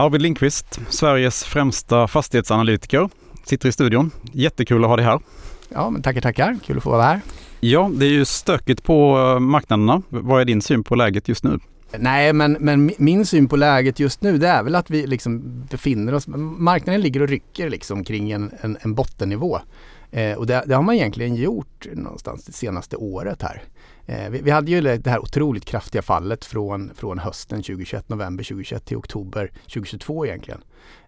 Arvid Lindqvist, Sveriges främsta fastighetsanalytiker, sitter i studion. Jättekul att ha dig här. Ja, men tackar, tackar. Kul att få vara här. Ja, det är ju stökigt på eh, marknaderna. Vad är din syn på läget just nu? Nej, men, men min syn på läget just nu det är väl att vi liksom befinner oss, marknaden ligger och rycker liksom kring en, en, en bottennivå. Eh, och det, det, har man egentligen gjort någonstans det senaste året här. Eh, vi, hade ju det här otroligt kraftiga fallet från, från hösten 2021, november 2021 till oktober 2022 egentligen.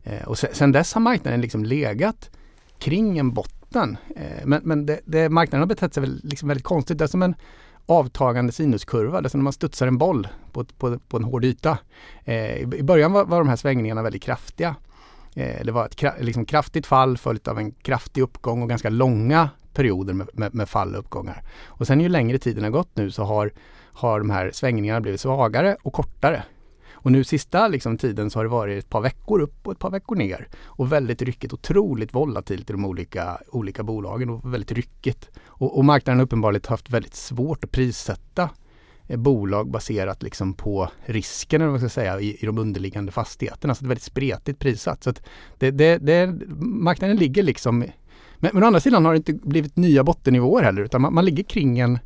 Eh, och sen, dess har marknaden liksom legat kring en botten. Eh, men men det, det, marknaden har betett sig liksom väldigt konstigt. Det är som en avtagande sinuskurva, det är som när man studsar en boll på, på, på en hård yta. I början var, var de här svängningarna väldigt kraftiga. Det var ett liksom kraftigt fall följt av en kraftig uppgång och ganska långa perioder med, med, med fall och uppgångar. Och sen ju längre tiden har gått nu så har, har de här svängningarna blivit svagare och kortare. Och nu sista liksom, tiden så har det varit ett par veckor upp och ett par veckor ner. Och väldigt ryckigt, otroligt volatilt i de olika, olika bolagen och väldigt ryckigt. Och, och marknaden har uppenbarligen haft väldigt svårt att prissätta eh, bolag baserat liksom på risken eller vad ska säga, i, i de underliggande fastigheterna. Så det är väldigt spretigt prissatt. Så att det, det, det, marknaden ligger liksom men, men å andra sidan har det inte blivit nya bottennivåer heller utan man, man ligger kring en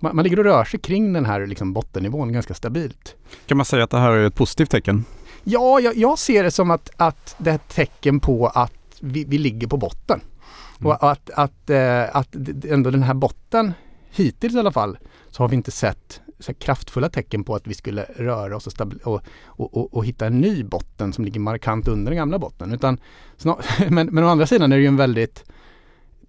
man, man ligger och rör sig kring den här liksom bottennivån ganska stabilt. Kan man säga att det här är ett positivt tecken? Ja, jag, jag ser det som att, att det är ett tecken på att vi, vi ligger på botten. Mm. Och att, att, äh, att ändå den här botten, hittills i alla fall, så har vi inte sett så kraftfulla tecken på att vi skulle röra oss och, och, och, och, hitta en ny botten som ligger markant under den gamla botten. Utan, men, men å andra sidan är det ju en väldigt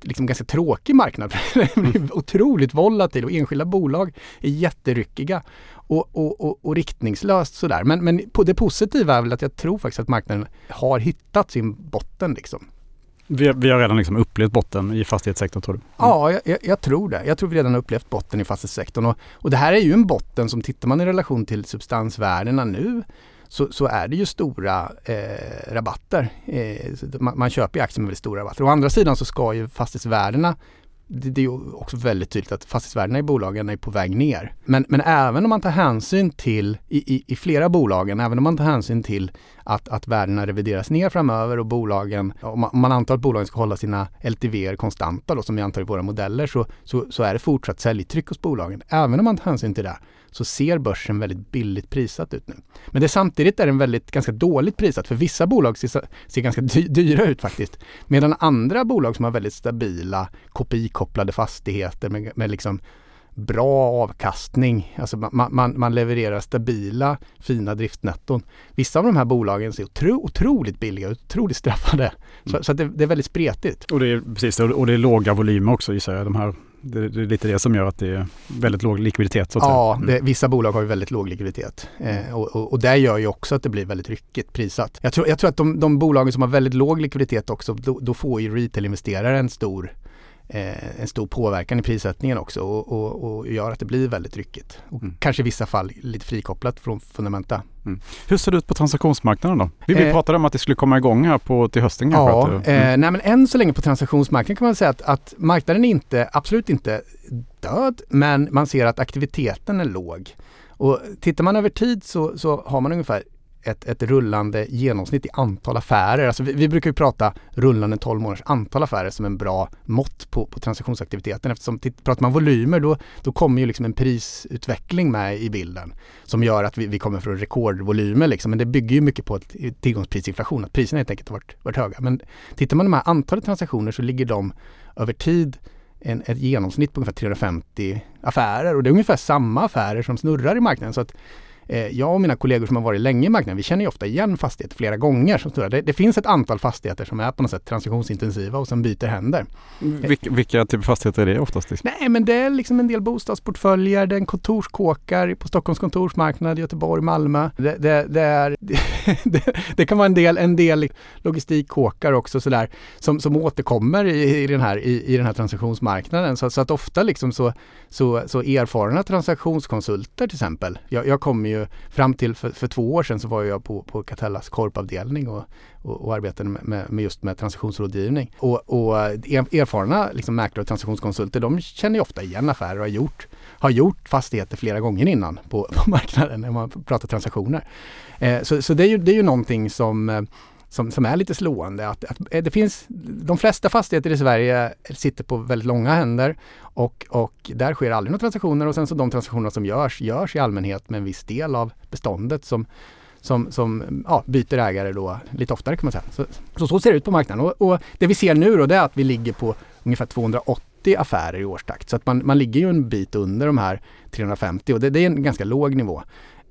liksom ganska tråkig marknad. Den mm. otroligt volatil och enskilda bolag är jätteryckiga och, och, och, och riktningslöst sådär. Men, men det positiva är väl att jag tror faktiskt att marknaden har hittat sin botten liksom. Vi, vi har redan liksom upplevt botten i fastighetssektorn tror du? Mm. Ja, jag, jag, tror det. Jag tror vi redan har upplevt botten i fastighetssektorn. Och, och det här är ju en botten som tittar man i relation till substansvärdena nu så, så är det ju stora eh, rabatter. Eh, man, man, köper ju aktier med väldigt stora rabatter. Å andra sidan så ska ju fastighetsvärdena det, det är också väldigt tydligt att fastighetsvärdena i bolagen är på väg ner. Men, men även om man tar hänsyn till, i, i, i flera bolagen, även om man tar hänsyn till att, att värdena revideras ner framöver och bolagen, om man, om man antar att bolagen ska hålla sina LTV konstanta då, som vi antar i våra modeller, så, så, så är det fortsatt säljtryck hos bolagen. Även om man tar hänsyn till det så ser börsen väldigt billigt prissatt ut nu. Men det samtidigt är den väldigt ganska dåligt prissatt för vissa bolag ser, ser ganska dyra ut faktiskt. Medan andra bolag som har väldigt stabila KPI-kopplade fastigheter med, med liksom bra avkastning. Alltså man, man, man, levererar stabila, fina driftnetton. Vissa av de här bolagen ser otro, otroligt billiga ut, otroligt straffade. Så, mm. så det, det, är väldigt spretigt. Och det är, precis, och det är låga volymer också gissar jag. De här det, är lite det som gör att det är väldigt låg likviditet. Så att ja, mm. det, vissa bolag har ju väldigt låg likviditet. Eh, och, och, och, det gör ju också att det blir väldigt ryckigt prissatt. Jag tror, jag tror att de, de bolagen som har väldigt låg likviditet också, då, då får ju retail-investerare en stor eh, en stor påverkan i prissättningen också och, och, och, gör att det blir väldigt ryckigt. Och mm. Kanske i vissa fall lite frikopplat från fundamenta. Mm. Hur ser det ut på transaktionsmarknaden då? Vi, eh, pratade om att det skulle komma igång här på, till hösten kanske? Ja, mm. eh, nej men än så länge på transaktionsmarknaden kan man säga att, att marknaden är inte, absolut inte död, men man ser att aktiviteten är låg. Och tittar man över tid så, så har man ungefär ett, ett rullande genomsnitt i antal affärer. Alltså vi, vi brukar ju prata rullande 12 månaders antal affärer som en bra mått på, på transaktionsaktiviteten. Eftersom pratar man volymer då, då kommer ju liksom en prisutveckling med i bilden som gör att vi, vi kommer från rekordvolymer. Liksom. Men det bygger ju mycket på ett, tillgångsprisinflation, att priserna helt enkelt har varit, varit höga. Men tittar man på de här antalet transaktioner så ligger de över tid en, ett genomsnitt på ungefär 350 affärer och det är ungefär samma affärer som snurrar i marknaden. Så att jag och mina kollegor som har varit länge i marknaden, vi känner ju ofta igen fastigheter flera gånger. Som det, det finns ett antal fastigheter som är på något sätt transaktionsintensiva och som byter händer. Vilka, vilka typer av fastigheter är det oftast? Nej men det är liksom en del bostadsportföljer, det är en kontorskåkar på Stockholms kontorsmarknad, Göteborg, Malmö. Det, det, det är, det, kan vara en del, en del logistikkåkar också sådär som, som återkommer i, i, den här, i, i den här transaktionsmarknaden. Så, så att ofta liksom så, så, så erfarna transaktionskonsulter till exempel, jag, jag kommer ju ju, fram till för, för två år sedan så var jag på, på Catellas korpavdelning och, och, och arbetade med, med, just med transaktionsrådgivning. Och, och eh, erfarna liksom, mäklare och transaktionskonsulter de känner ju ofta igen affärer och har gjort, har gjort fastigheter flera gånger innan på, på marknaden när man pratar transaktioner. Eh, så så det, är ju, det är ju någonting som eh, som, som är lite slående. Att, att, eh, det finns, de flesta fastigheter i Sverige sitter på väldigt långa händer och, och där sker aldrig några transaktioner och sen så de transaktioner som görs, görs i allmänhet med en viss del av beståndet som, som, som ja, byter ägare då lite oftare kan man säga. Så, så, så ser det ut på marknaden och, och, det vi ser nu då det är att vi ligger på ungefär 280 affärer i årstakt. Så att man, man ligger ju en bit under de här 350 och det, det är en ganska låg nivå.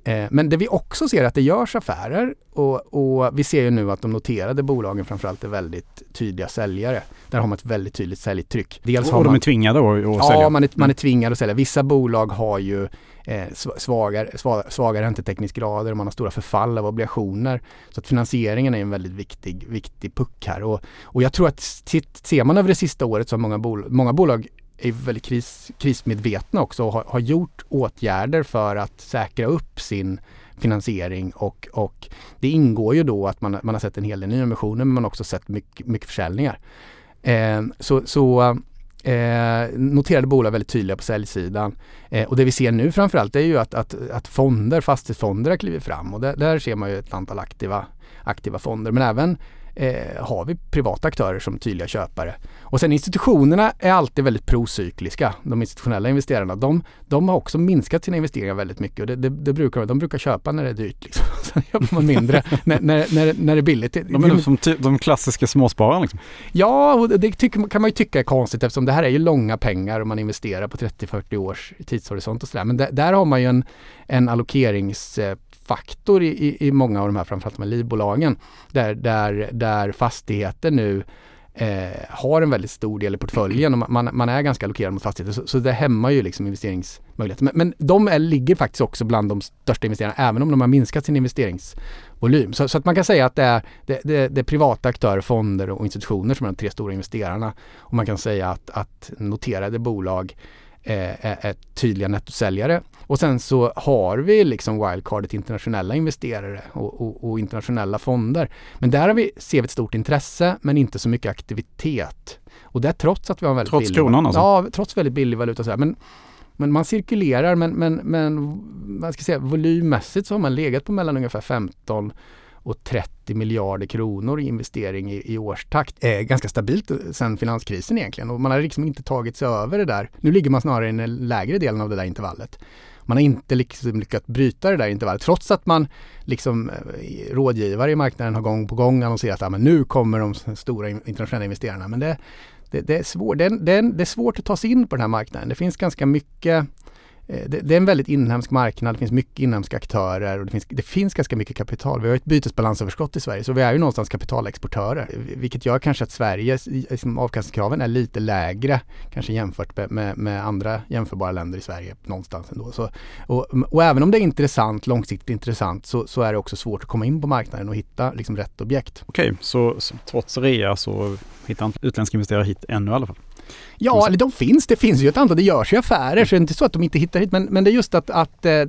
Eh, men det vi också ser är att det görs affärer och, och, vi ser ju nu att de noterade bolagen framförallt är väldigt tydliga säljare. Där har man ett väldigt tydligt säljtryck. Dels och, de är tvingade att, att sälja? Ja, man är, man är tvingad att sälja. Vissa bolag har ju eh, svagare, svaga, svaga räntetäckningsgrader och man har stora förfall av obligationer. Så att finansieringen är en väldigt viktig, viktig puck här. Och, och jag tror att ser man över det sista året så har många, bol många bolag är väldigt kris, krismedvetna också och har, har, gjort åtgärder för att säkra upp sin finansiering och, och det ingår ju då att man, man har sett en hel del nyemissioner men man har också sett mycket, mycket försäljningar. Eh, så så eh, noterade bolag väldigt tydliga på säljsidan. Eh, och det vi ser nu framförallt är ju att, att, att fonder, fastighetsfonder har klivit fram och där, där ser man ju ett antal aktiva, aktiva fonder men även eh, har vi privata aktörer som tydliga köpare. Och sen institutionerna är alltid väldigt procykliska. De institutionella investerarna, de, de har också minskat sina investeringar väldigt mycket och det, det, det brukar, de brukar köpa när det är dyrt. Liksom. Sen köper man mindre när, när, när, när det är billigt. De är som de klassiska småspararna liksom. Ja, och det tycker, kan man ju tycka är konstigt eftersom det här är ju långa pengar och man investerar på 30-40 års tidshorisont och sådär. Men där, där har man ju en, en allokerings faktor i, i, i många av de här, framförallt de här livbolagen, där, där, där där fastigheter nu eh, har en väldigt stor del i portföljen och man, man är ganska allokerad mot fastigheter. Så, så det hämmar ju liksom investeringsmöjligheter. Men, men de är, ligger faktiskt också bland de största investerarna, även om de har minskat sin investeringsvolym. Så, så att man kan säga att det är, det, det, det är privata aktörer, fonder och institutioner som är de tre stora investerarna. Och man kan säga att, att noterade bolag eh, är tydliga nettosäljare. Och sen så har vi liksom wildcardet internationella investerare och, och, och, internationella fonder. Men där har vi, ser vi ett stort intresse men inte så mycket aktivitet. Och det trots att vi har en väldigt trots billig... kronan alltså? Ja, trots väldigt billig valuta. Så här. Men, men man cirkulerar men, men, men man ska säga, volymmässigt så har man legat på mellan ungefär 15 och 30 miljarder kronor i investering i, i årstakt. Eh, ganska stabilt eh, sedan finanskrisen egentligen och man har liksom inte tagit sig över det där. Nu ligger man snarare i den lägre delen av det där intervallet. Man har inte liksom lyckats bryta det där intervallet trots att man liksom eh, rådgivare i marknaden har gång på gång annonserat att nu kommer de stora internationella investerarna. Men det, det, det är svårt. Det, det, det är svårt att ta sig in på den här marknaden. Det finns ganska mycket Eh, det, det, är en väldigt inhemsk marknad, det finns mycket inhemska aktörer och det finns, det finns ganska mycket kapital. Vi har ett bytesbalansöverskott i Sverige så vi är ju någonstans kapitalexportörer. Vilket gör kanske att Sveriges liksom, avkastningskraven är lite lägre kanske jämfört med, med, med, andra jämförbara länder i Sverige någonstans ändå. Så, och, och även om det är intressant, långsiktigt intressant så, så, är det också svårt att komma in på marknaden och hitta liksom, rätt objekt. Okej, så, så trots rea så hittar inte utländska investerare hit ännu i alla fall? Ja, eller de finns. Det finns ju ett antal. Det görs ju affärer. Så det är inte så att de inte hittar hit. Men, men det är just att, att eh,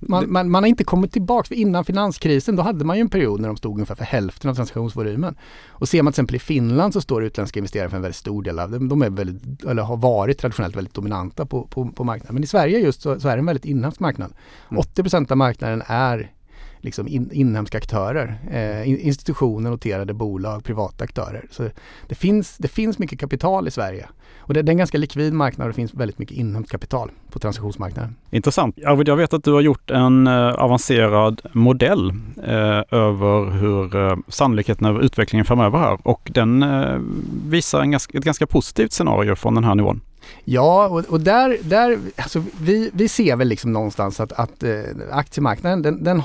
man, man, man, har inte kommit tillbaka. För innan finanskrisen då hade man ju en period när de stod ungefär för hälften av transaktionsvolymen. Och ser man till exempel i Finland så står utländska investerare för en väldigt stor del av det. De är väldigt, eller har varit traditionellt väldigt dominanta på, på, på marknaden. Men i Sverige just så, så är det en väldigt inhemsk marknad. Mm. 80% av marknaden är liksom in, inhemska aktörer. Eh, institutioner, noterade bolag, privata aktörer. Så det finns, det finns mycket kapital i Sverige. Och det, det är en ganska likvid marknad och det finns väldigt mycket inhemskt kapital på transaktionsmarknaden. Intressant. Arvid, jag vet att du har gjort en eh, avancerad modell eh, över hur eh, sannolikheten över utvecklingen framöver här och den eh, visar en ganska, ett ganska positivt scenario från den här nivån. Ja, och, och, där, där alltså vi, vi ser väl liksom någonstans att, att eh, aktiemarknaden den, den,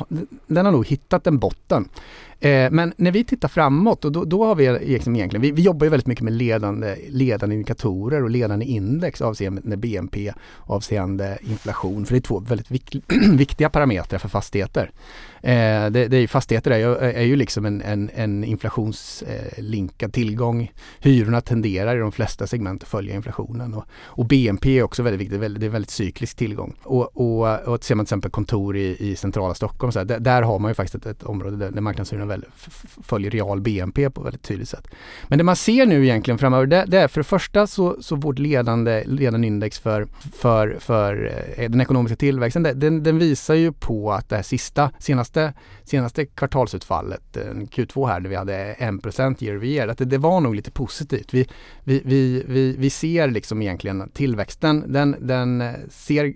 den har nog hittat en botten. Eh, men när vi tittar framåt, och då, då har vi liksom egentligen, vi, vi, jobbar ju väldigt mycket med ledande, ledande indikatorer och ledande index avseende BNP, avseende inflation, för det är två väldigt vik viktiga parametrar för fastigheter. Eh, det, det är, fastigheter är ju, är ju liksom en, en, en inflationslinkad eh, tillgång. Hyrorna tenderar i de flesta segment att följa inflationen och, och BNP är också väldigt viktigt, det är väldigt, väldigt cyklisk tillgång. Och, och, och ser man till exempel kontor i, i centrala Stockholm, så här, där, där, har man ju faktiskt ett, ett område där, där marknadshyrorna följer real BNP på ett väldigt tydligt sätt. Men det man ser nu egentligen framöver, det, det är för det första så, så vårt ledande, ledande index för, för, för eh, den ekonomiska tillväxten, den, den visar ju på att det här sista, senaste senaste, senaste kvartalsutfallet, eh, Q2 här, där vi hade 1% year over year, att det, det, var nog lite positivt. Vi, vi, vi, vi, vi ser liksom egentligen tillväxten, den, den eh, ser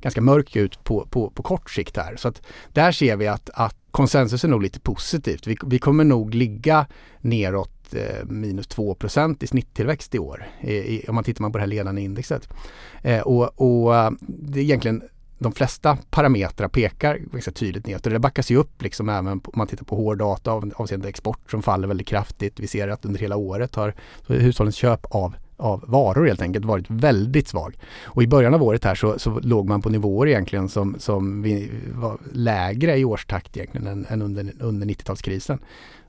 ganska mörk ut på, på, på kort sikt här. Så att där ser vi att, att konsensus är nog lite positivt. Vi, vi kommer nog ligga neråt eh, minus 2% i snitttillväxt i år. I, i, om man tittar på det här ledande indexet. Eh, och, och eh, det är egentligen de flesta parametrar pekar ganska tydligt neråt och det backas ju upp liksom även om man tittar på hårddata av, avseende export som faller väldigt kraftigt. Vi ser att under hela året har hushållens köp av av varor helt enkelt varit väldigt svag. Och i början av året här så, så låg man på nivåer egentligen som, som vi var lägre i årstakt egentligen än, än under, under 90-talskrisen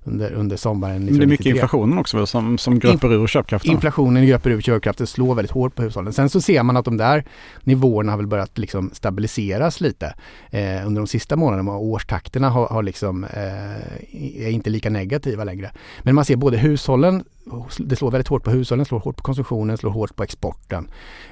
under, under sommaren. Det är mycket inflationen också som, som gröper ur köpkraften? Inflationen gröper ur köpkraften, slår väldigt hårt på hushållen. Sen så ser man att de där nivåerna har väl börjat liksom stabiliseras lite eh, under de sista månaderna och årstakterna har, har liksom, eh, är inte lika negativa längre. Men man ser både hushållen, det slår väldigt hårt på hushållen, slår hårt på konsumtionen, slår hårt på exporten.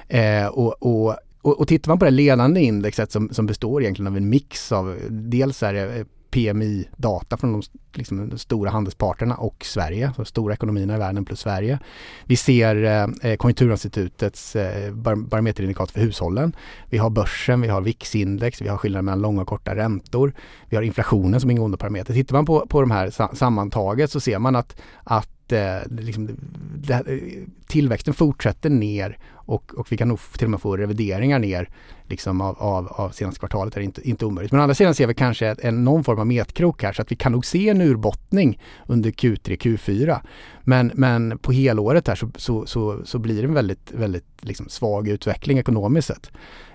Eh, och, och och, och tittar man på det ledande indexet som, som består egentligen av en mix av dels är det PMI-data från de, liksom, de, stora handelsparterna och Sverige, de stora ekonomierna i världen plus Sverige. Vi ser eh, eh, Konjunkturinstitutets eh, bar barometerindikator för hushållen. Vi har börsen, vi har VIX-index, vi har skillnaden mellan långa och korta räntor. Vi har inflationen som ingående parameter. Tittar man på, på de här sa sammantaget så ser man att, att eh, liksom, det, eh, tillväxten fortsätter ner och, och vi kan nog till och med få revideringar ner liksom av, av, av senaste kvartalet. Det är inte, inte omöjligt. Men å andra sidan ser vi kanske en, någon form av metkrok här så att vi kan nog se en urbottning under Q3, Q4. Men, men på helåret här så, så, så, så blir det en väldigt, väldigt liksom svag utveckling ekonomiskt sett.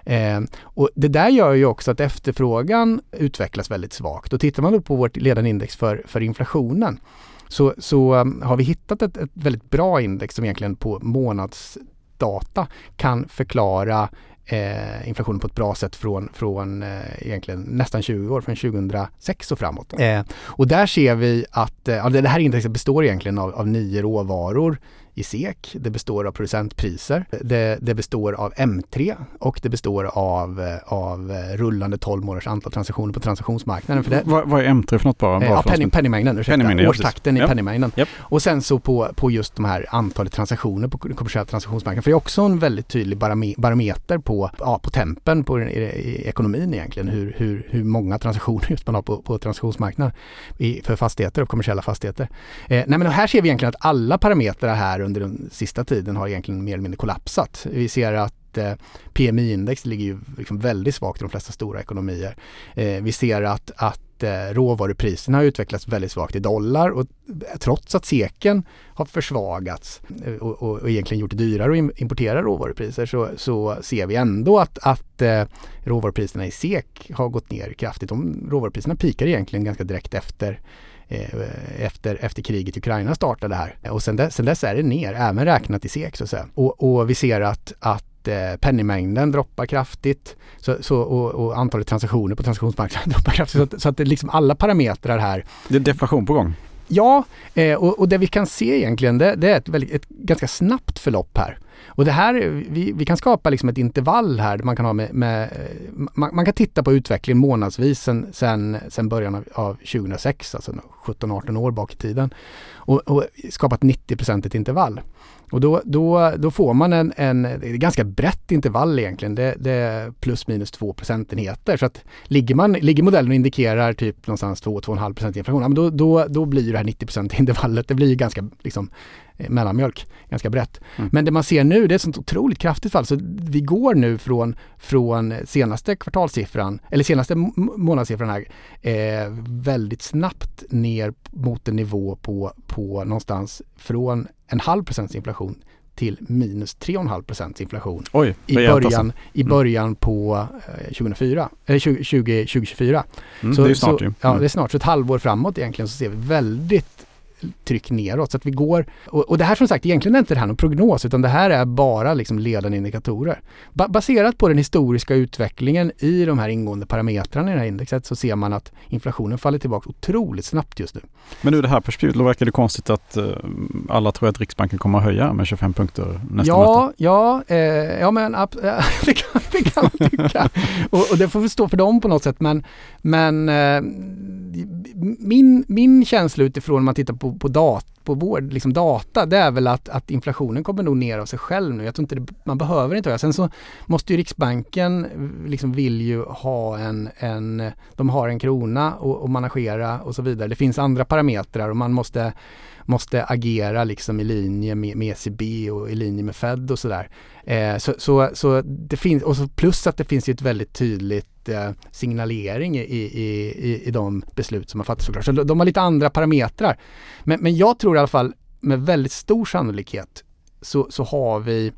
Eh, och det där gör ju också att efterfrågan utvecklas väldigt svagt. Och tittar man då på vårt ledande index för, för inflationen så, så um, har vi hittat ett, ett väldigt bra index som egentligen på månads data kan förklara eh, inflationen på ett bra sätt från, från eh, egentligen nästan 20 år, från 2006 och framåt. Eh, och där ser vi att eh, det här indexet består egentligen av, av nio råvaror i SEK. Det består av producentpriser. Det, det, består av M3 och det består av, eh, av eh, rullande 12 månaders antal transaktioner på transaktionsmarknaden. För det, vad, vad är M3 för något bara? bara ja, penny, penningmängden, ursäkta. Penningmängden, Årstakten ja, i penningmängden. Yep. Och sen så på, på just de här antalet transaktioner på kommersiella transaktionsmarknaden. För det är också en väldigt tydlig barometer på, ja, på tempen på, i, i ekonomin egentligen. Hur, hur, hur många transaktioner just man har på, på transaktionsmarknaden i, för fastigheter och kommersiella fastigheter. Eh, nej men här ser vi egentligen att alla parametrar här under den sista tiden har egentligen mer eller mindre kollapsat. Vi ser att eh, PMI-index ligger ju liksom väldigt svagt i de flesta stora ekonomier. Eh, vi ser att, att eh, råvarupriserna har utvecklats väldigt svagt i dollar och eh, trots att seken har försvagats eh, och, och, och egentligen gjort det dyrare att importera råvarupriser så, så ser vi ändå att, att eh, råvarupriserna i SEK har gått ner kraftigt. De råvarupriserna pikar egentligen ganska direkt efter efter, efter kriget i Ukraina startade här. Och sen dess, sen dess är det ner, även räknat i SEK så att säga. Och, och vi ser att, att eh, penningmängden droppar kraftigt så, så, och, och, antalet transaktioner på transaktionsmarknaden droppar kraftigt. Så att, så att det liksom alla parametrar här. Det är deflation på gång? Ja, eh, och, och, det vi kan se egentligen det, det är ett, väldigt, ett ganska snabbt förlopp här. Och det här, vi, vi kan skapa liksom ett intervall här man kan ha med, med man, man, kan titta på utvecklingen månadsvis sen, sen, sen början av, av 2006, alltså 17-18 år bak i tiden. Och, och skapa ett 90-procentigt intervall. Och då, då, då får man en, en ganska brett intervall egentligen. Det, det är plus minus 2 procentenheter. Så att ligger, man, ligger modellen och indikerar typ någonstans 2-2,5 procent inflation, då, då, då blir det här 90 intervallet, det blir ganska liksom, mellanmjölk ganska brett. Mm. Men det man ser nu det är ett sånt otroligt kraftigt fall. Så vi går nu från, från senaste kvartalssiffran, eller senaste månadssiffran här, eh, väldigt snabbt ner mot en nivå på, på någonstans från en halv procents inflation till minus 3,5 procents inflation Oj, i, början, alltså. i mm. början på eh, 2004, eller 20, 20, 2024. Mm, så, det är snart så, ju. Ja, mm. det är snart. Så ett halvår framåt egentligen så ser vi väldigt tryck neråt. Så att vi går, och, och det här som sagt, egentligen är inte det här någon prognos utan det här är bara liksom ledande indikatorer. Ba baserat på den historiska utvecklingen i de här ingående parametrarna i det här indexet så ser man att inflationen faller tillbaka otroligt snabbt just nu. Men ur det här perspektivet verkar det konstigt att uh, alla tror att Riksbanken kommer att höja med 25 punkter nästa ja, möte. Ja, eh, ja men äh, det, kan, det kan man tycka. och, och, det får vi stå för dem på något sätt men, men eh, min, min känsla utifrån när man tittar på, på, dat, på vår liksom data, det är väl att, att inflationen kommer nog ner av sig själv nu. Jag tror inte det, man behöver inte höja. Sen så måste ju Riksbanken eh, liksom vill ju ha en, en de har en krona och, och managera och så vidare. Det finns andra parametrar och man måste måste agera liksom i linje med, med ECB och i linje med Fed och sådär. Eh, så, så, så det finns, och så plus att det finns ju ett väldigt tydligt eh, signalering i, i, i, i de beslut som har fattats såklart. Så de har lite andra parametrar. Men, men jag tror i alla fall med väldigt stor sannolikhet så, så har vi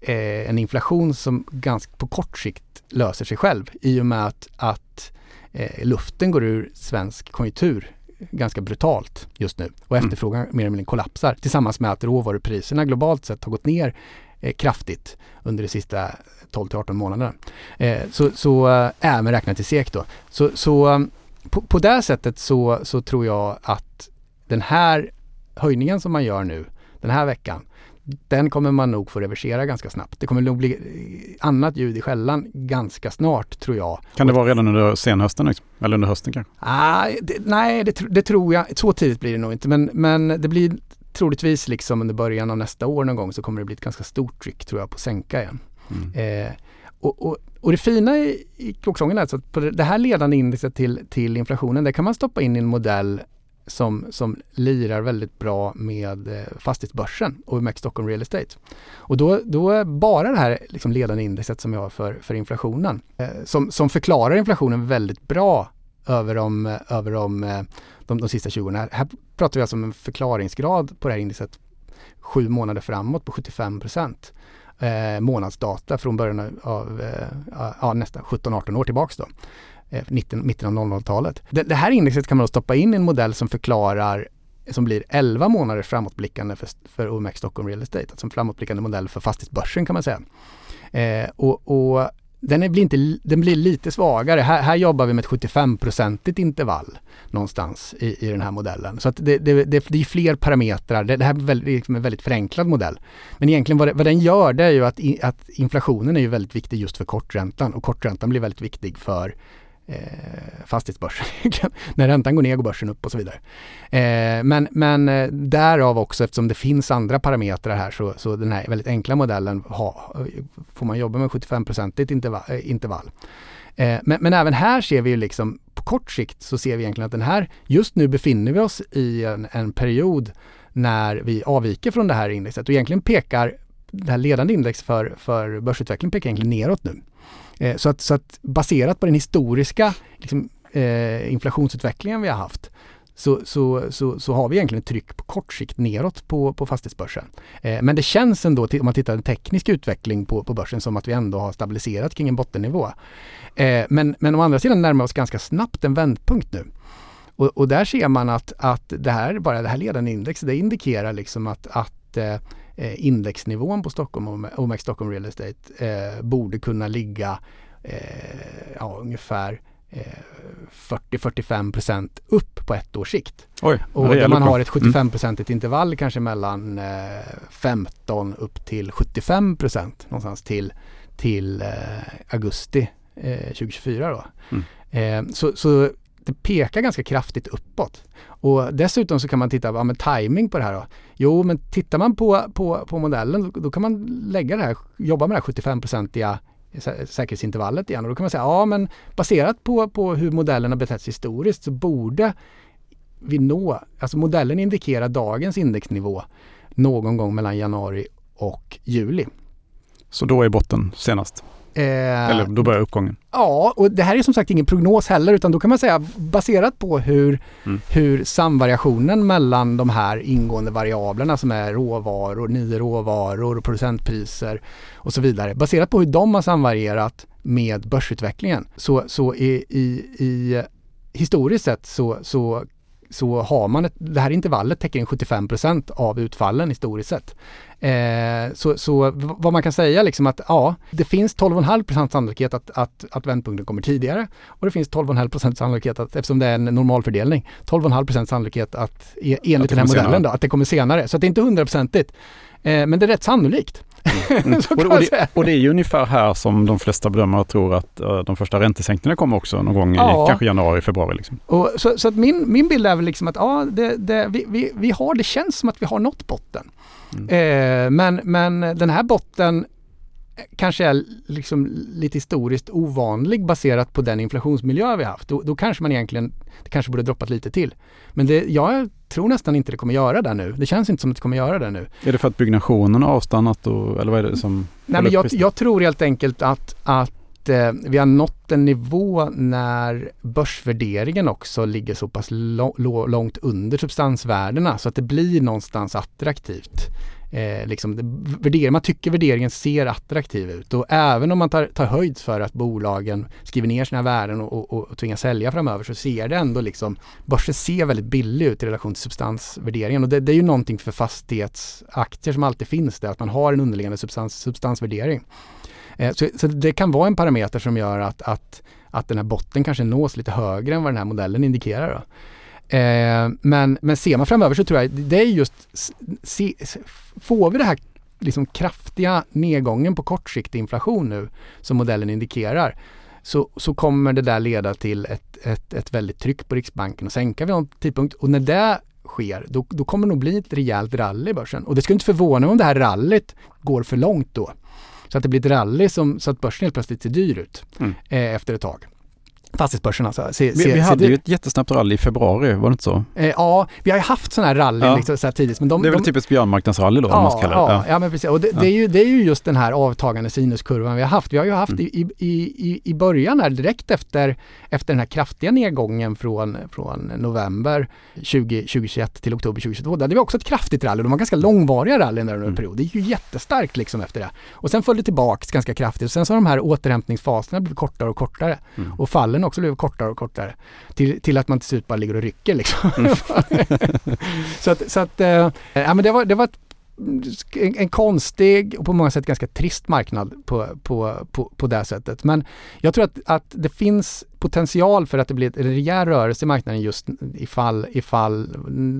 eh, en inflation som ganska på kort sikt löser sig själv i och med att, att eh, luften går ur svensk konjunktur ganska brutalt just nu och mm. efterfrågan mm. mer eller mindre kollapsar tillsammans med att råvarupriserna globalt sett har gått ner eh, kraftigt under de sista 12 till 18 månaderna. Eh, så, så äh, även räknat i SEK då. Så, så um, på, på det sättet så, så tror jag att den här höjningen som man gör nu den här veckan den kommer man nog få reversera ganska snabbt. Det kommer nog bli eh, annat ljud i skällan ganska snart tror jag. Kan det vara redan under senhösten liksom? eller under hösten kanske? Ah, det, nej, det, det, tror jag. Så tidigt blir det nog inte men, men det blir troligtvis liksom under början av nästa år någon gång så kommer det bli ett ganska stort tryck tror jag på att sänka igen. Mm. Eh, och, och, och, det fina i, i kråksången är alltså att på det här ledande indexet till, till inflationen, det kan man stoppa in i en modell som, som lirar väldigt bra med eh, fastighetsbörsen och OMX Stockholm Real Estate. Och då, då är bara det här liksom ledande indexet som jag har för, för inflationen eh, som, som förklarar inflationen väldigt bra över de, eh, över de, eh, de, de sista 20 åren. Här pratar vi alltså om en förklaringsgrad på det här indexet sju månader framåt på 75 procent. Eh, månadsdata från början av eh, ja, nästan 17-18 år tillbaks då. 19, eh, mitten av 00-talet. Det, det, här indexet kan man då stoppa in i en modell som förklarar som blir 11 månader framåtblickande för, för OMX Stockholm Real Estate, alltså en framåtblickande modell för fastighetsbörsen kan man säga. Eh, och, och den, blir inte, den blir lite svagare. Här, här jobbar vi med ett 75-procentigt intervall någonstans i, i den här modellen. Så att det, det, det, det är fler parametrar. Det, det här är väldigt, liksom en väldigt förenklad modell. Men egentligen vad, vad den gör det är ju att, att inflationen är ju väldigt viktig just för korträntan och korträntan blir väldigt viktig för eh, fastighetsbörsen. När räntan går ner går börsen upp och så vidare. Eh, men, men eh, därav också eftersom det finns andra parametrar här så, så den här väldigt enkla modellen ha, får man jobba med 75-procentigt intervall. Eh, intervall. Eh, men, men, även här ser vi ju liksom på kort sikt så ser vi egentligen att den här, just nu befinner vi oss i en, en period när vi avviker från det här indexet och egentligen pekar det här ledande index för, för börsutveckling pekar egentligen neråt nu. Eh, så, att, så att baserat på den historiska liksom, eh, inflationsutvecklingen vi har haft så, så, så, så, har vi egentligen ett tryck på kort sikt neråt på, på fastighetsbörsen. Eh, men det känns ändå, om man tittar på teknisk utveckling på, på börsen, som att vi ändå har stabiliserat kring en bottennivå. Eh, men, men å andra sidan närmar vi oss ganska snabbt en vändpunkt nu. Och, och, där ser man att, att det här, bara det här ledande indexet, det indikerar liksom att, att eh, indexnivån på Stockholm, OMX Stockholm Real Estate, eh, borde kunna ligga eh, ja, ungefär 40-45 procent upp på ett års sikt. Oj, och där man har ett 75-procentigt mm. intervall kanske mellan eh, 15 upp till 75 procent någonstans till, till eh, augusti 2024 då. Mm. så, så det pekar ganska kraftigt uppåt. Och dessutom så kan man titta på men timing på det här. Då. Jo, men tittar man på, på, på modellen då, då kan man lägga det här, jobba med det här 75-procentiga säkerhetsintervallet igen. Och då kan man säga, ja men baserat på, på hur modellen har betett sig historiskt så borde vi nå, alltså modellen indikerar dagens indexnivå någon gång mellan januari och juli. Så då är botten senast? Eh, Eller då börjar uppgången? Ja, och det här är som sagt ingen prognos heller utan då kan man säga baserat på hur, mm. hur samvariationen mellan de här ingående variablerna som är råvaror, nio råvaror och producentpriser och så vidare. Baserat på hur de har samvarierat med börsutvecklingen så, så i, i, i historiskt sett så, så så har man ett, det här intervallet täcker in 75% av utfallen historiskt sett. Eh, så, så vad man kan säga liksom att ja, det finns 12,5% sannolikhet att, att, att vändpunkten kommer tidigare och det finns 12,5% sannolikhet att, eftersom det är en normalfördelning, 12,5% sannolikhet att e, enligt den här modellen då, att det kommer senare. Så det är inte hundraprocentigt. Eh, men det är rätt sannolikt. Mm. och, och, det, och, det, är ju ungefär här som de flesta bedömare tror att uh, de första räntesänkningarna kommer också någon gång ja. i kanske januari, februari. Liksom. Och, så, så att min, min bild är väl liksom att ja, det, det, vi, vi, vi har, det känns som att vi har nått botten. Mm. Eh, men, men den här botten kanske är liksom lite historiskt ovanlig baserat på den inflationsmiljö vi haft. Då, då kanske man egentligen, det kanske borde droppat lite till. Men det, jag tror nästan inte det kommer göra det nu. Det känns inte som att det kommer göra det nu. Är det för att byggnationen har avstannat och, eller vad är det som? Nej men jag, jag tror helt enkelt att, att eh, vi har nått en nivå när börsvärderingen också ligger så pass långt under substansvärdena så att det blir någonstans attraktivt eh, liksom, värdering, man tycker värderingen ser attraktiv ut och även om man tar, tar höjd för att bolagen skriver ner sina värden och, och, och tvingas sälja framöver så ser det ändå liksom, börsen ser väldigt billig ut i relation till substansvärderingen och det, det är ju någonting för fastighetsaktier som alltid finns där, att man har en underliggande substans, substansvärdering. Eh, så, så, det kan vara en parameter som gör att, att, att den här botten kanske nås lite högre än vad den här modellen indikerar. Då. Eh, men, men ser man framöver så tror jag det är just, se, får vi det här liksom kraftiga nedgången på kortsiktig inflation nu som modellen indikerar så, så kommer det där leda till ett, ett, ett väldigt tryck på Riksbanken att sänka vid någon tidpunkt och när det sker då, då kommer det nog bli ett rejält rally i börsen och det skulle inte förvåna mig om det här rallyt går för långt då. Så att det blir ett rally som, så att börsen helt plötsligt ser dyr ut mm. eh, efter ett tag. Fastighetsbörsen alltså. Se, vi, vi hade ju ett jättesnabbt rally i februari, var det inte så? Eh, ja, vi har ju haft sådana här rally ja. liksom, så här tidigt. Men de, det är väl de, typiskt björnmarknadsrally då, ja, man ska kalla det. Ja, ja, men precis. Och det, ja. det, är ju, det är ju just den här avtagande sinuskurvan vi har haft. Vi har ju haft mm. i, i, i, i början här, direkt efter, efter den här kraftiga nedgången från, från november 20, 2021 till oktober 2022. Där hade vi också ett kraftigt rally. De var ganska långvariga rallyn där under en mm. period. Det gick ju jättestarkt liksom efter det. Och sen föll det tillbaks ganska kraftigt. Och sen så har de här återhämtningsfaserna blivit kortare och kortare. Mm. Och fallen också blivit kortare och kortare. Till, till att man till slut bara ligger och rycker liksom. Mm. så att, så att äh, ja, men det var, det var ett en, en, konstig och på många sätt ganska trist marknad på, på, på, på det sättet. Men jag tror att, att det finns potential för att det blir en rejäl rörelse i marknaden just ifall, ifall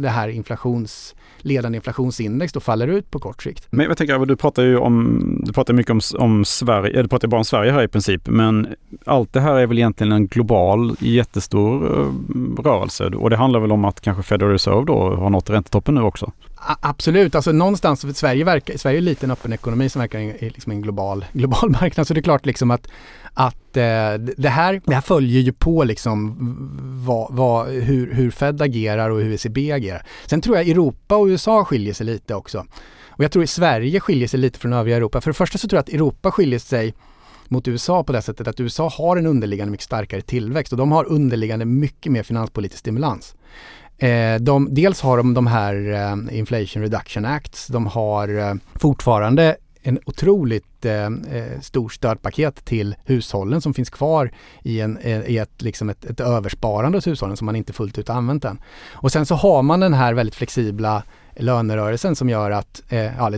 det här inflations ledande inflationsindex då faller ut på kort sikt. Men jag tänker, du pratar ju om, du pratar mycket om, om Sverige, du pratar bara om Sverige här i princip, men allt det här är väl egentligen en global jättestor eh, rörelse och det handlar väl om att kanske Federal Reserve då har nått räntetoppen nu också? Absolut, alltså någonstans, Sverige, verkar, Sverige är en liten öppen ekonomi som verkar i liksom en global, global marknad, så det är klart liksom att att eh, det, här, det här följer ju på liksom vad, vad, hur, hur Fed agerar och hur ECB agerar. Sen tror jag Europa och USA skiljer sig lite också. Och jag tror att Sverige skiljer sig lite från övriga Europa. För det första så tror jag att Europa skiljer sig mot USA på det sättet att USA har en underliggande mycket starkare tillväxt och de har underliggande mycket mer finanspolitisk stimulans. Eh, de, dels har de de här eh, Inflation Reduction Acts, de har eh, fortfarande en otroligt eh, eh stor stödpaket till hushållen som finns kvar i, en, eh, i ett, liksom ett, ett översparande hos hushållen som man inte fullt ut använt än. Och sen så har man den här väldigt flexibla lönerörelsen som gör att, eh, ja,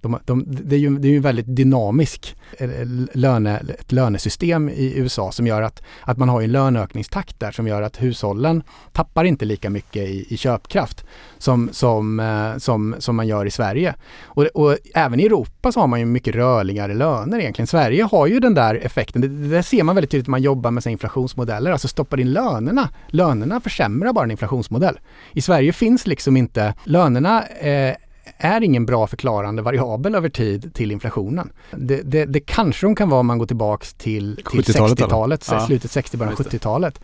de, de, det är ju det är ju väldigt dynamisk eh, löne, ett lönesystem i USA som gör att, att man har en löneökningstakt där som gör att hushållen tappar inte lika mycket i, i köpkraft som, som, eh, som, som man gör i Sverige. Och, och, även i Europa så har man ju mycket rörligare löner egentligen. Sverige har ju den där effekten. Det, det ser man väldigt tydligt när man jobbar med inflationsmodeller, alltså stoppar in lönerna. Lönerna försämrar bara en inflationsmodell. I Sverige finns liksom inte lönerna eh, är ingen bra förklarande variabel över tid till inflationen. Det, det, det kanske de kan vara om man går tillbaks till, till 60-talet, ja. slutet 60 början 70-talet.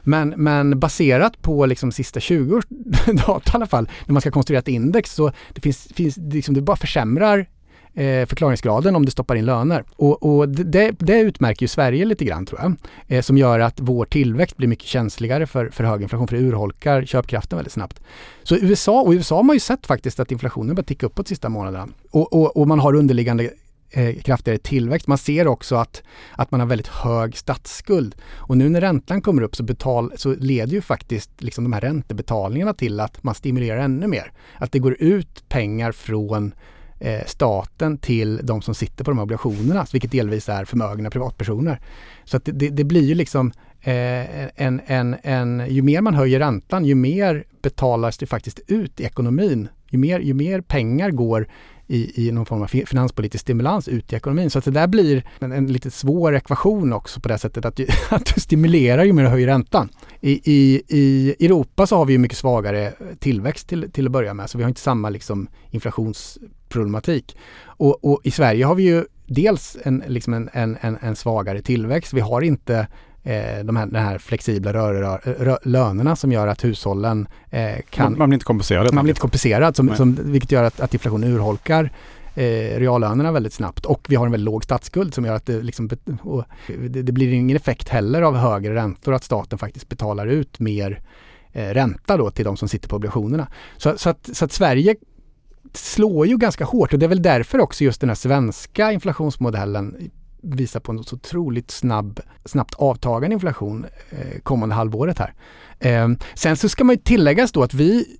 Men, men baserat på liksom sista 20 års data i alla fall, när man ska konstruera ett index så det finns, finns liksom, det bara försämrar eh, förklaringsgraden om du stoppar in löner. Och, och det, det, utmärker ju Sverige lite grann tror jag. Eh, som gör att vår tillväxt blir mycket känsligare för, för hög inflation, för det urholkar köpkraften väldigt snabbt. Så USA, och i USA har man ju sett faktiskt att inflationen börjar ticka uppåt de sista månaderna. Och, och, och man har underliggande eh, kraftigare tillväxt. Man ser också att, att man har väldigt hög statsskuld. Och nu när räntan kommer upp så, betal, så leder ju faktiskt liksom de här räntebetalningarna till att man stimulerar ännu mer. Att det går ut pengar från Eh, staten till de som sitter på de här obligationerna, vilket delvis är förmögna privatpersoner. Så att det, det, det blir ju liksom eh, en, en, en, ju mer man höjer räntan, ju mer betalas det faktiskt ut i ekonomin. Ju mer, ju mer pengar går i, i någon form av finanspolitisk stimulans ut i ekonomin. Så att det där blir en, en lite svår ekvation också på det sättet att, att du stimulerar ju mer du höjer räntan. I, i, I Europa så har vi ju mycket svagare tillväxt till, till att börja med, så vi har inte samma liksom inflationsproblematik. Och, och i Sverige har vi ju dels en, liksom en, en, en, svagare tillväxt. Vi har inte eh, de här, den här flexibla rör, rör, lönerna som gör att hushållen eh, kan... Man, man, blir inte kompenserad? Man blir inte kompenserad, som, som, vilket gör att, att inflationen urholkar eh, reallönerna väldigt snabbt. Och vi har en väldigt låg statsskuld som gör att det, liksom, det, det, blir ingen effekt heller av högre räntor, att staten faktiskt betalar ut mer eh, ränta då till de som sitter på obligationerna. Så, så, att, så att Sverige slår ju ganska hårt och det är väl därför också just den här svenska inflationsmodellen visar på en så otroligt snabb, snabbt avtagande inflation eh, kommande halvåret här. Eh, sen så ska man ju tilläggas då att vi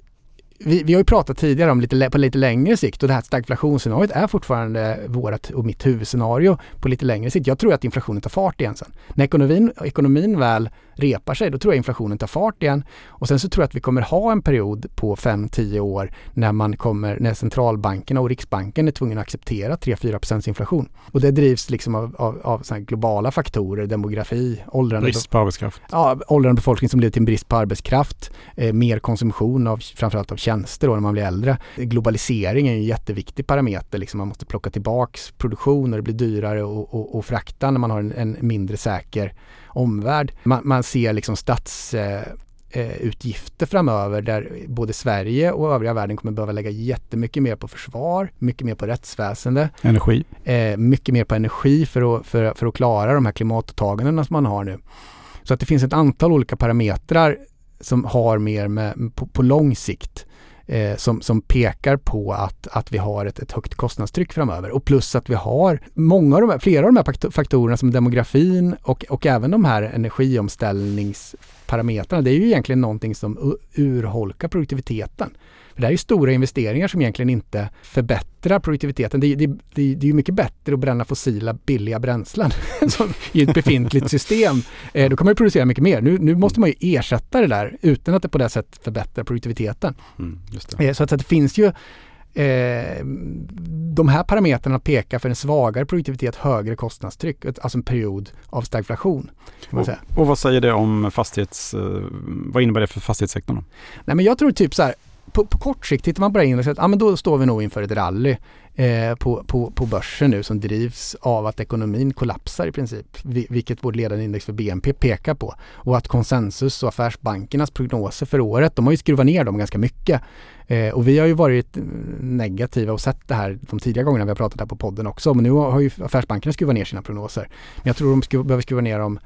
vi, vi har ju pratat tidigare om lite, på lite längre sikt och det här stagflationsscenariot är fortfarande vårt och mitt huvudscenario på lite längre sikt. Jag tror att inflationen tar fart igen sen. När ekonomin, ekonomin väl repar sig, då tror jag inflationen tar fart igen. Och sen så tror jag att vi kommer ha en period på 5-10 år när man kommer, när centralbankerna och Riksbanken är tvungna att acceptera 3-4 inflation. Och det drivs liksom av, av, av globala faktorer, demografi, åldrande... Brist på arbetskraft. Ja, åldrande befolkning som leder till en brist på arbetskraft, eh, mer konsumtion av framförallt av tjänster då när man blir äldre. Globalisering är en jätteviktig parameter, liksom man måste plocka tillbaks produktion och det blir dyrare att frakta när man har en, en mindre säker omvärld. Man, man ser liksom statsutgifter eh, framöver där både Sverige och övriga världen kommer behöva lägga jättemycket mer på försvar, mycket mer på rättsväsende. Energi. Eh, mycket mer på energi för att, för, för att klara de här klimatåtagandena som man har nu. Så att det finns ett antal olika parametrar som har mer med, på, på lång sikt eh, som, som pekar på att, att vi har ett, ett högt kostnadstryck framöver. Och plus att vi har många av de här, flera av de här faktorerna som demografin och, och även de här energiomställningsparametrarna. Det är ju egentligen någonting som urholkar produktiviteten. För det här är stora investeringar som egentligen inte förbättrar produktiviteten. Det, det, det, det är ju mycket bättre att bränna fossila billiga bränslen i ett befintligt system. Eh, då kan man ju producera mycket mer. Nu, nu måste man ju ersätta det där utan att det på det sättet förbättrar produktiviteten. Mm, eh, så att, så att det finns ju Eh, de här parametrarna pekar för en svagare produktivitet, högre kostnadstryck, alltså en period av stagflation. Och, och, vad säger det om fastighets... Eh, vad innebär det för fastighetssektorn? Nej men jag tror typ så här, på, på, kort sikt tittar man bara in och säger att ah, men då står vi nog inför ett rally eh, på, på, på börsen nu som drivs av att ekonomin kollapsar i princip, vilket vårt ledande index för BNP pekar på. Och att konsensus och affärsbankernas prognoser för året, de har ju skruvat ner dem ganska mycket. Eh, och vi har ju varit eh, negativa och sett det här de tidigare gångerna vi har pratat här på podden också. Men nu har ju affärsbankerna skruvat ner sina prognoser. Men jag tror de skru behöver skruva ner dem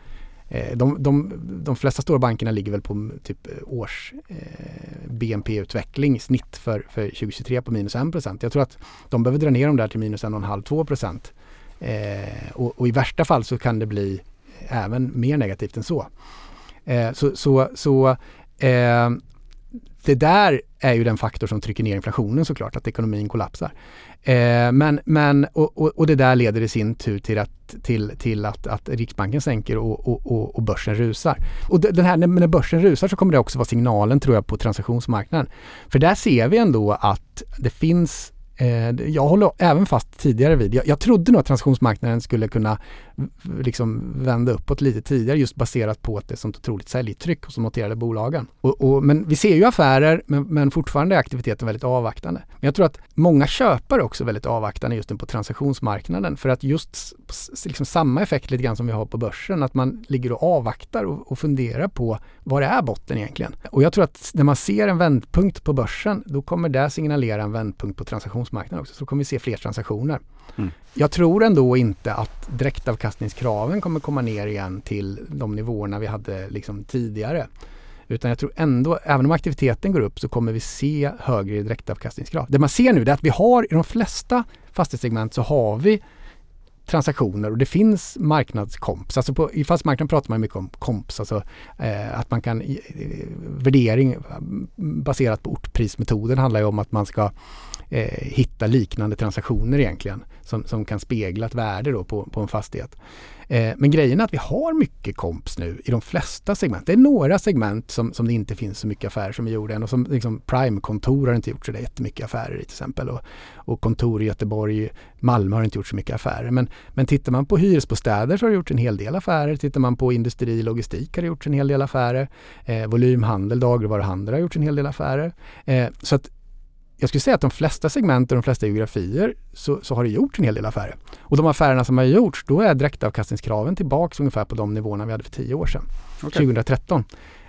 Eh, de, de, de flesta stora bankerna ligger väl på typ eh, års eh, BNP-utveckling snitt för, för 2023 på minus 1 procent. Jag tror att de behöver dra ner dem där till minus 1,5-2 procent. Eh, och, och, i värsta fall så kan det bli även mer negativt än så. Eh, så så, så eh, det där är ju den faktor som trycker ner inflationen såklart, att ekonomin kollapsar. Eh, men, men, och, och, och, det där leder i sin tur till att, till, till att, att Riksbanken sänker och, och, och, börsen rusar. Och den här, när börsen rusar så kommer det också vara signalen tror jag på transaktionsmarknaden. För där ser vi ändå att det finns eh, jag håller även fast tidigare vid, jag, jag trodde nog att transaktionsmarknaden skulle kunna liksom vända uppåt lite tidigare just baserat på att det är sånt otroligt säljtryck hos de noterade bolagen. Och, och, men vi ser ju affärer men, men fortfarande är aktiviteten väldigt avvaktande. Men jag tror att många köpare också är väldigt avvaktande just nu på transaktionsmarknaden för att just liksom samma effekt lite grann som vi har på börsen att man ligger och avvaktar och, och funderar på vad det är botten egentligen. Och jag tror att när man ser en vändpunkt på börsen då kommer det signalera en vändpunkt på transaktionsmarknaden också. Så då kommer vi se fler transaktioner. Mm. Jag tror ändå inte att direktavkastningskraven kommer komma ner igen till de nivåerna vi hade liksom tidigare. Utan jag tror ändå, även om aktiviteten går upp så kommer vi se högre direktavkastningskrav. Det man ser nu är att vi har i de flesta fastighetssegment så har vi transaktioner och det finns marknadskomps. Alltså på, I fastighetsmarknaden pratar man mycket om komps, alltså eh, att man kan, eh, värdering eh, baserat på ortprismetoden handlar ju om att man ska eh, hitta liknande transaktioner egentligen som, som kan spegla ett värde då på, på en fastighet. Eh, men grejen är att vi har mycket komps nu i de flesta segment. Det är några segment som, som det inte finns så mycket affärer som är gjorda än och som liksom Prime-kontor har inte gjort så det jättemycket affärer i till exempel. Och, och kontor i Göteborg, Malmö har inte gjort så mycket affärer. Men, men tittar man på hyresbostäder så har det gjorts en hel del affärer. Tittar man på industri och logistik har det gjorts en hel del affärer. Eh, volymhandel, dagligvaruhandel har gjorts en hel del affärer. Eh, så att jag skulle säga att de flesta segment och de flesta geografier så, så, har det gjort en hel del affärer. Och de affärerna som har gjorts, då är direktavkastningskraven tillbaks ungefär på de nivåerna vi hade för tio år sedan, okay. 2013.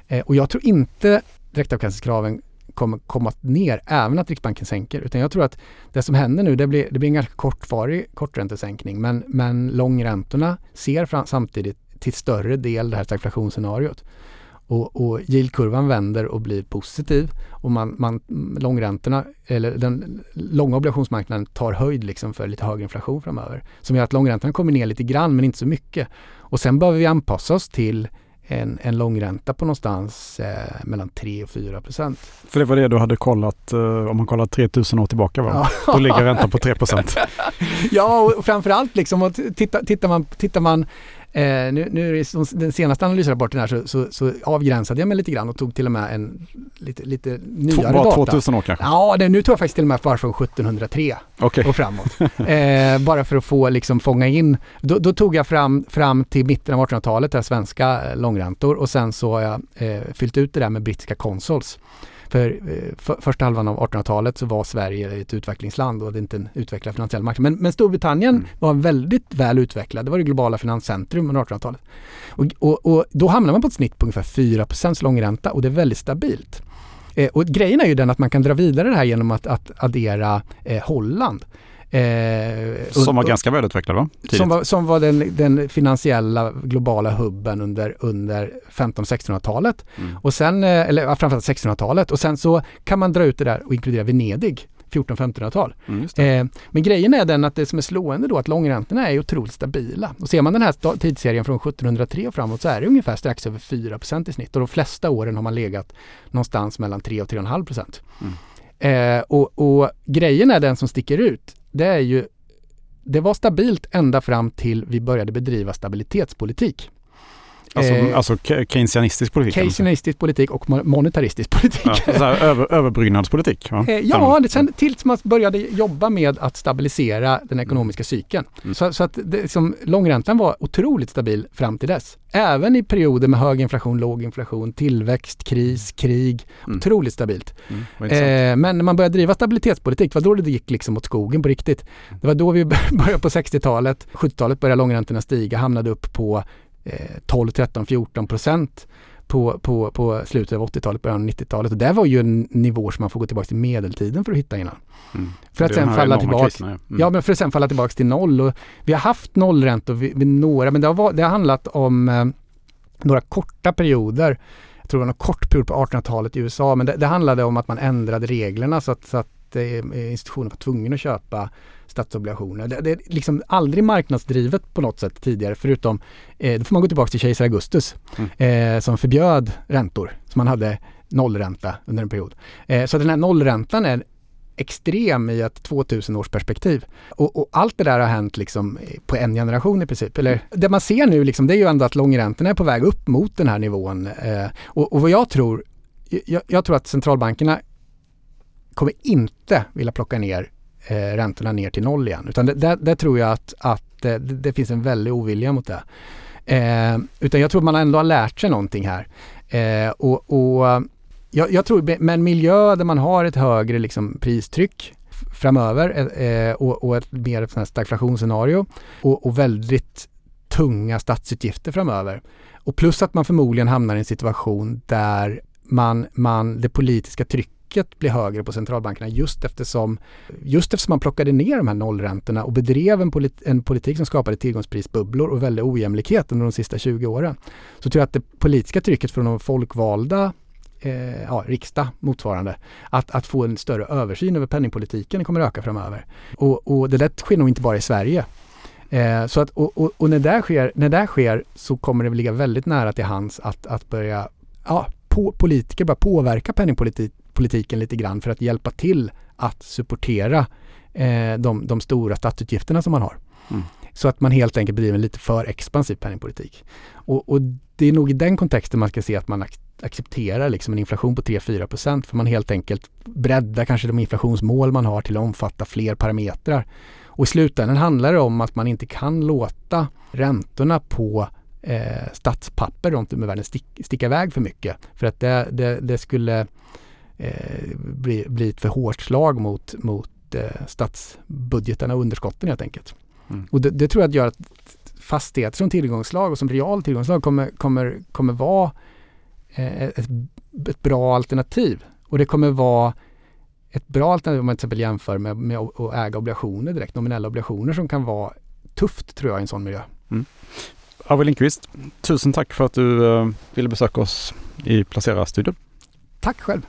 Eh, och jag tror inte direktavkastningskraven kommer komma ner även att Riksbanken sänker. Utan jag tror att det som händer nu, det blir, det blir en ganska kortvarig korträntesänkning. Men, men långräntorna ser fram, samtidigt till större del det här stagflationsscenariot och, och yieldkurvan vänder och blir positiv och man, man, långräntorna, eller den långa obligationsmarknaden tar höjd liksom för lite högre inflation framöver. Som gör att långräntorna kommer ner lite grann men inte så mycket. Och sen behöver vi anpassa oss till en, en långränta på någonstans eh, mellan 3 och 4 procent. För det var det du hade kollat, eh, om man kollar 3000 år tillbaka va? Ja. Då ligger räntan på 3 procent. ja, och framförallt liksom, tittar, tittar man, tittar man Eh, nu, nu den senaste analysrapporten här så, så, så, avgränsade jag mig lite grann och tog till och med en lite, lite nyare bara data. 2000 år kanske? Ja, det, nu tog jag faktiskt till och med bara från 1703 okay. och framåt. eh, bara för att få liksom fånga in. Då, då, tog jag fram, fram till mitten av 1800-talet, där svenska långräntor och sen så har jag eh, fyllt ut det där med brittiska consols. För, eh, för första halvan av 1800-talet så var Sverige ett utvecklingsland och hade inte en utvecklad finansiell marknad. Men, men Storbritannien mm. var väldigt väl utvecklad. Det var det globala finanscentrum under 1800-talet. Och, och, och, då hamnar man på ett snitt på ungefär 4 långränta och det är väldigt stabilt. Eh, och grejen är ju den att man kan dra vidare det här genom att, att addera eh, Holland. Eh, som var ganska välutvecklad va? Som var, som var den, den, finansiella globala hubben under, under 1500-1600-talet. Mm. Och sen, eh, eller framförallt 1600-talet. Och sen så kan man dra ut det där och inkludera Venedig. 14-1500-tal. Mm, eh, men grejen är den att det som är slående då att långräntorna är otroligt stabila. Och ser man den här tidsserien från 1703 och framåt så är det ungefär strax över 4% i snitt och de flesta åren har man legat någonstans mellan 3 och 3,5 mm. Eh, och, och, grejen är den som sticker ut det är ju, det var stabilt ända fram till vi började bedriva stabilitetspolitik. Alltså, eh, alltså keynesianistisk politik? Keynesianistisk politik och monetaristisk politik. Ja, över, överbryggnadspolitik? Ja, eh, ja det, sen tills man började jobba med att stabilisera den ekonomiska cykeln. Mm. Så, så, att det, som, långräntan var otroligt stabil fram till dess. Även i perioder med hög inflation, låg inflation, tillväxt, kris, krig. Mm. Otroligt stabilt. Mm, eh, men när man började driva stabilitetspolitik, det var då det gick liksom åt skogen på riktigt. Det var då vi började på 60-talet, 70-talet började långräntorna stiga, hamnade upp på 12, 13, 14 procent på, på, på slutet av 80-talet, början av 90-talet. Och det var ju en nivå som man får gå tillbaka till medeltiden för att hitta innan. Mm. För att sen falla tillbaka. Mm. Ja, men för att sen falla tillbaka till noll. Och vi har haft nollräntor vid, vid några, men det har, det har handlat om eh, några korta perioder. Jag tror det var en kort period på 1800-talet i USA, men det, det, handlade om att man ändrade reglerna så att, så att eh, institutionen var tvungen att köpa statsobligationer. Det, det, är liksom aldrig marknadsdrivet på något sätt tidigare förutom, eh, då får man gå tillbaka till kejsar Augustus mm. eh, som förbjöd räntor. Så man hade nollränta under en period. Eh, så den här nollräntan är extrem i ett 2000 års perspektiv. Och, och, allt det där har hänt liksom på en generation i princip. Eller, det man ser nu liksom, det är ju ändå att långräntorna är på väg upp mot den här nivån. Eh, och, och vad jag tror, jag, jag, tror att centralbankerna kommer inte vilja plocka ner eh, räntorna ner till noll igen. Utan där, där tror jag att, att att det, det finns en väldig ovilja mot det. Eh, utan jag tror man ändå har lärt sig någonting här. Eh, och, och jag, jag, tror med en miljö där man har ett högre liksom, pristryck framöver eh, eh, och, och, ett mer stagflationsscenario och, och väldigt tunga statsutgifter framöver. Och plus att man förmodligen hamnar i en situation där man, man, det politiska trycket blir högre på centralbankerna just eftersom, just eftersom man plockade ner de här nollräntorna och bedrev en, polit, en politik som skapade tillgångsprisbubblor och väldigt ojämlikhet under de sista 20 åren. Så tror jag att det politiska trycket från de folkvalda eh, ja, riksdag motsvarande, att, att få en större översyn över penningpolitiken kommer att öka framöver. Och, och det där sker nog inte bara i Sverige. Eh, så att, och, och, och, när, det sker, när det sker så kommer det ligga väldigt nära till hands att, att börja, ja, på, politiker börja påverka penningpolitiken lite grann för att hjälpa till att supportera eh, de, de stora statsutgifterna som man har. Mm. Så att man helt enkelt bedriver en lite för expansiv penningpolitik. Och, och, det är nog i den kontexten man ska se att man accepterar liksom en inflation på 3-4 procent för man helt enkelt breddar kanske de inflationsmål man har till att omfatta fler parametrar. Och i slutändan handlar det om att man inte kan låta räntorna på eh, statspapper runt om i världen stick, sticka iväg för mycket. För att det, det, det skulle eh, bli, bli ett för hårt slag mot, mot eh, statsbudgetarna och underskotten helt enkelt. Mm. Och det, det, tror jag gör att fastigheter som tillgångslag och som real tillgångslag kommer, kommer, kommer vara eh, ett, ett bra alternativ. Och det kommer vara ett bra alternativ om man till exempel jämför med, med att äga obligationer direkt, nominella obligationer som kan vara tufft tror jag i en sån miljö. Mm. Arvid Lindqvist, tusen tack för att du uh, ville besöka oss i Placera-studion. Tack själv.